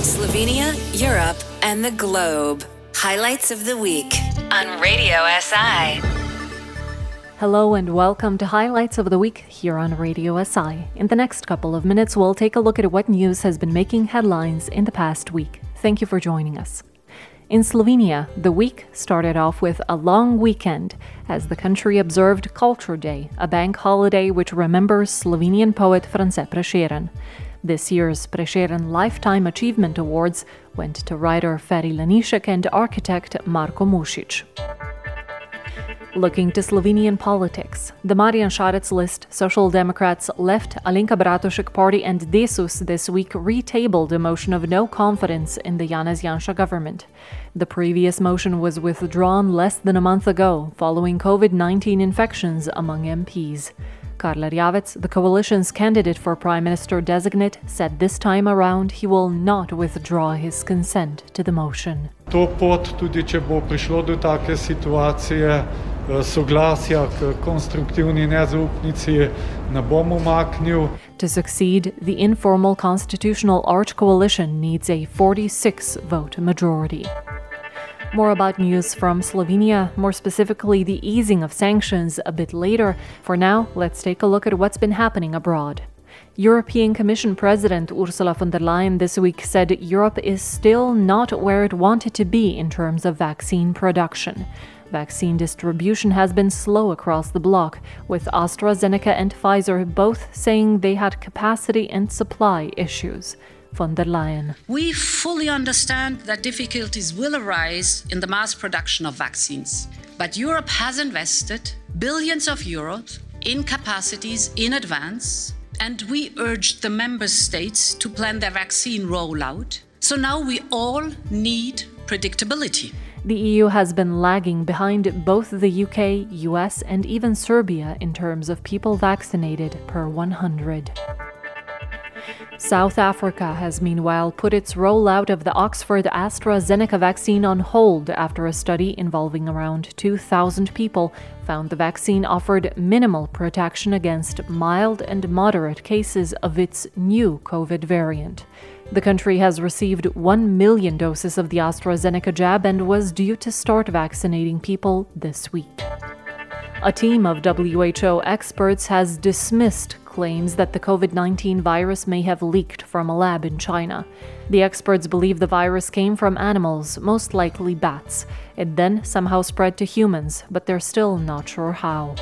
Slovenia, Europe, and the globe. Highlights of the week on Radio SI. Hello and welcome to Highlights of the Week here on Radio SI. In the next couple of minutes, we'll take a look at what news has been making headlines in the past week. Thank you for joining us. In Slovenia, the week started off with a long weekend as the country observed Culture Day, a bank holiday which remembers Slovenian poet France Prešeren. This year's Prešeren Lifetime Achievement Awards went to writer Feri Lainšček and architect Marko Mušič. Looking to Slovenian politics, the Marjan Šarec list, Social Democrats, Left, Alenka Bratušek Party, and Desus this week retabled a motion of no confidence in the Janez Janša government. The previous motion was withdrawn less than a month ago following COVID 19 infections among MPs. Karl Erjavec, the coalition's candidate for Prime Minister designate, said this time around he will not withdraw his consent to the motion. To pot, tudi če bo prišlo do take situacije, eh, soglasja k konstruktivni nezaupnici, ne bom umaknil. To succeed, the informal constitutional arch coalition needs a 46 vote majority. More about news from Slovenia, more specifically the easing of sanctions a bit later. For now, let's take a look at what's been happening abroad. European Commission President Ursula von der Leyen this week said Europe is still not where it wanted to be in terms of vaccine production. Vaccine distribution has been slow across the bloc, with AstraZeneca and Pfizer both saying they had capacity and supply issues von der Leyen. We fully understand that difficulties will arise in the mass production of vaccines. But Europe has invested billions of euros in capacities in advance, and we urged the member states to plan their vaccine rollout. So now we all need predictability. The EU has been lagging behind both the UK, US, and even Serbia in terms of people vaccinated per 100. South Africa has meanwhile put its rollout of the Oxford AstraZeneca vaccine on hold after a study involving around 2,000 people found the vaccine offered minimal protection against mild and moderate cases of its new COVID variant. The country has received 1 million doses of the AstraZeneca jab and was due to start vaccinating people this week. A team of WHO experts has dismissed claims that the COVID 19 virus may have leaked from a lab in China. The experts believe the virus came from animals, most likely bats. It then somehow spread to humans, but they're still not sure how.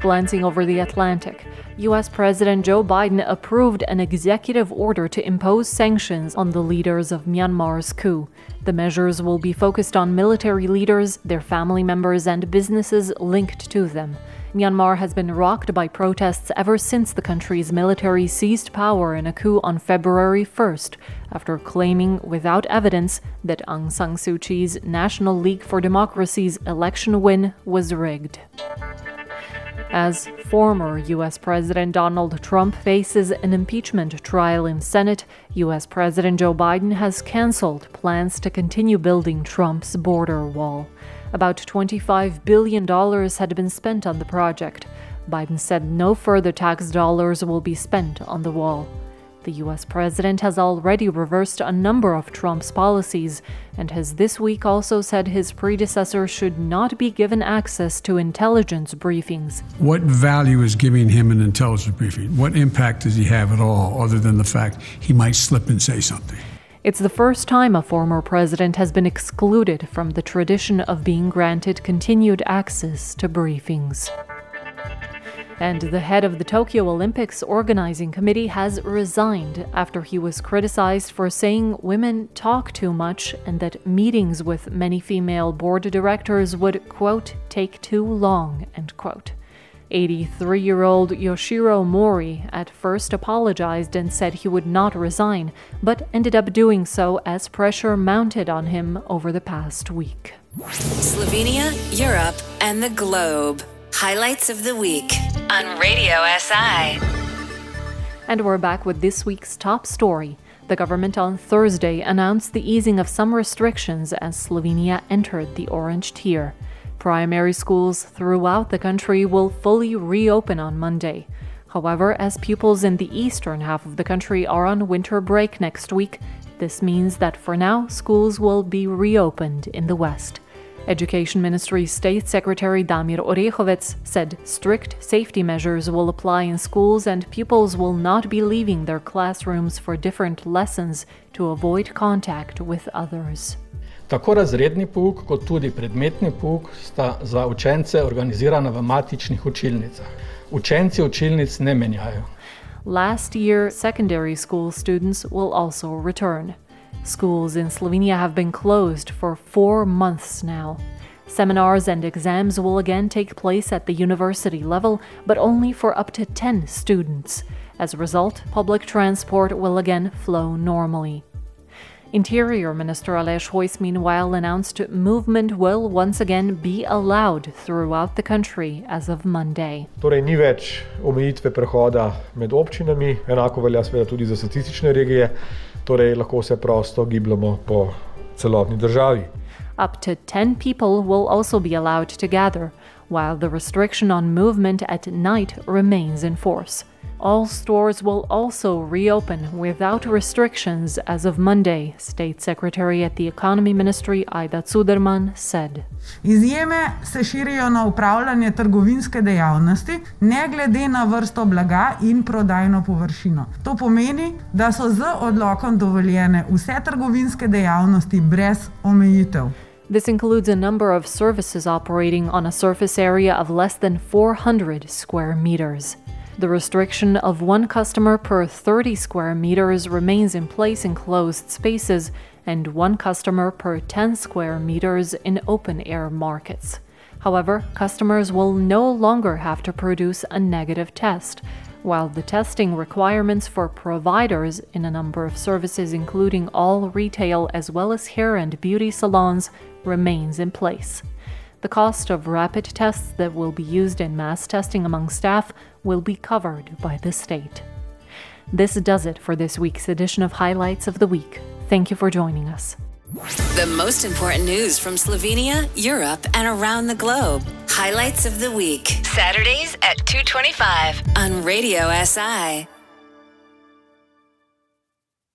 Glancing over the Atlantic, US President Joe Biden approved an executive order to impose sanctions on the leaders of Myanmar's coup. The measures will be focused on military leaders, their family members, and businesses linked to them. Myanmar has been rocked by protests ever since the country's military seized power in a coup on February 1st, after claiming without evidence that Aung San Suu Kyi's National League for Democracy's election win was rigged. As former U.S. President Donald Trump faces an impeachment trial in Senate, U.S. President Joe Biden has canceled plans to continue building Trump's border wall. About $25 billion had been spent on the project. Biden said no further tax dollars will be spent on the wall. The US president has already reversed a number of Trump's policies and has this week also said his predecessor should not be given access to intelligence briefings. What value is giving him an intelligence briefing? What impact does he have at all, other than the fact he might slip and say something? It's the first time a former president has been excluded from the tradition of being granted continued access to briefings. And the head of the Tokyo Olympics organizing committee has resigned after he was criticized for saying women talk too much and that meetings with many female board directors would, quote, take too long, end quote. 83 year old Yoshiro Mori at first apologized and said he would not resign, but ended up doing so as pressure mounted on him over the past week. Slovenia, Europe, and the globe. Highlights of the week on Radio SI. And we're back with this week's top story. The government on Thursday announced the easing of some restrictions as Slovenia entered the orange tier. Primary schools throughout the country will fully reopen on Monday. However, as pupils in the eastern half of the country are on winter break next week, This means that for now, schools will be reopened in the West. Education Ministry State Secretary Damir Orehovec said strict safety measures will apply in schools and pupils will not be leaving their classrooms for different lessons to avoid contact with others. Tako razredni pouk kot tudi predmetni pouk sta za učence organizirana v matičnih učilnicah. Učenci učilnic ne menjajo. Last year, secondary school students will also return. Schools in Slovenia have been closed for four months now. Seminars and exams will again take place at the university level, but only for up to 10 students. As a result, public transport will again flow normally. Interior Minister Aleš Hojs, meanwhile, announced movement will once again be allowed throughout the country as of Monday. Torej, ni več omejitve prehoda med občinami, enako velja seveda tudi za statistične regije. Torej lahko se prosto gibljamo po celotni državi. Up to 10 people will also be allowed to gather, while the restriction on movement at night remains in force. All stores will also reopen without restrictions as of Monday, State Secretary at the Economy Ministry Ajda Cuderman said. Izjeme se širijo na upravljanje trgovinske dejavnosti, ne glede na vrsto blaga in prodajno površino. To pomeni, da so z odlokom dovoljene vse trgovinske dejavnosti brez omejitev. This includes a number of services operating on a surface area of less than 400 square meters. The restriction of one customer per 30 square meters remains in place in closed spaces and one customer per 10 square meters in open air markets. However, customers will no longer have to produce a negative test, while the testing requirements for providers in a number of services, including all retail as well as hair and beauty salons, remains in place. The cost of rapid tests that will be used in mass testing among staff will be covered by the state. This does it for this week's edition of Highlights of the Week. Thank you for joining us. The most important news from Slovenia, Europe, and around the globe. Highlights of the Week. Saturdays at 225 on Radio SI.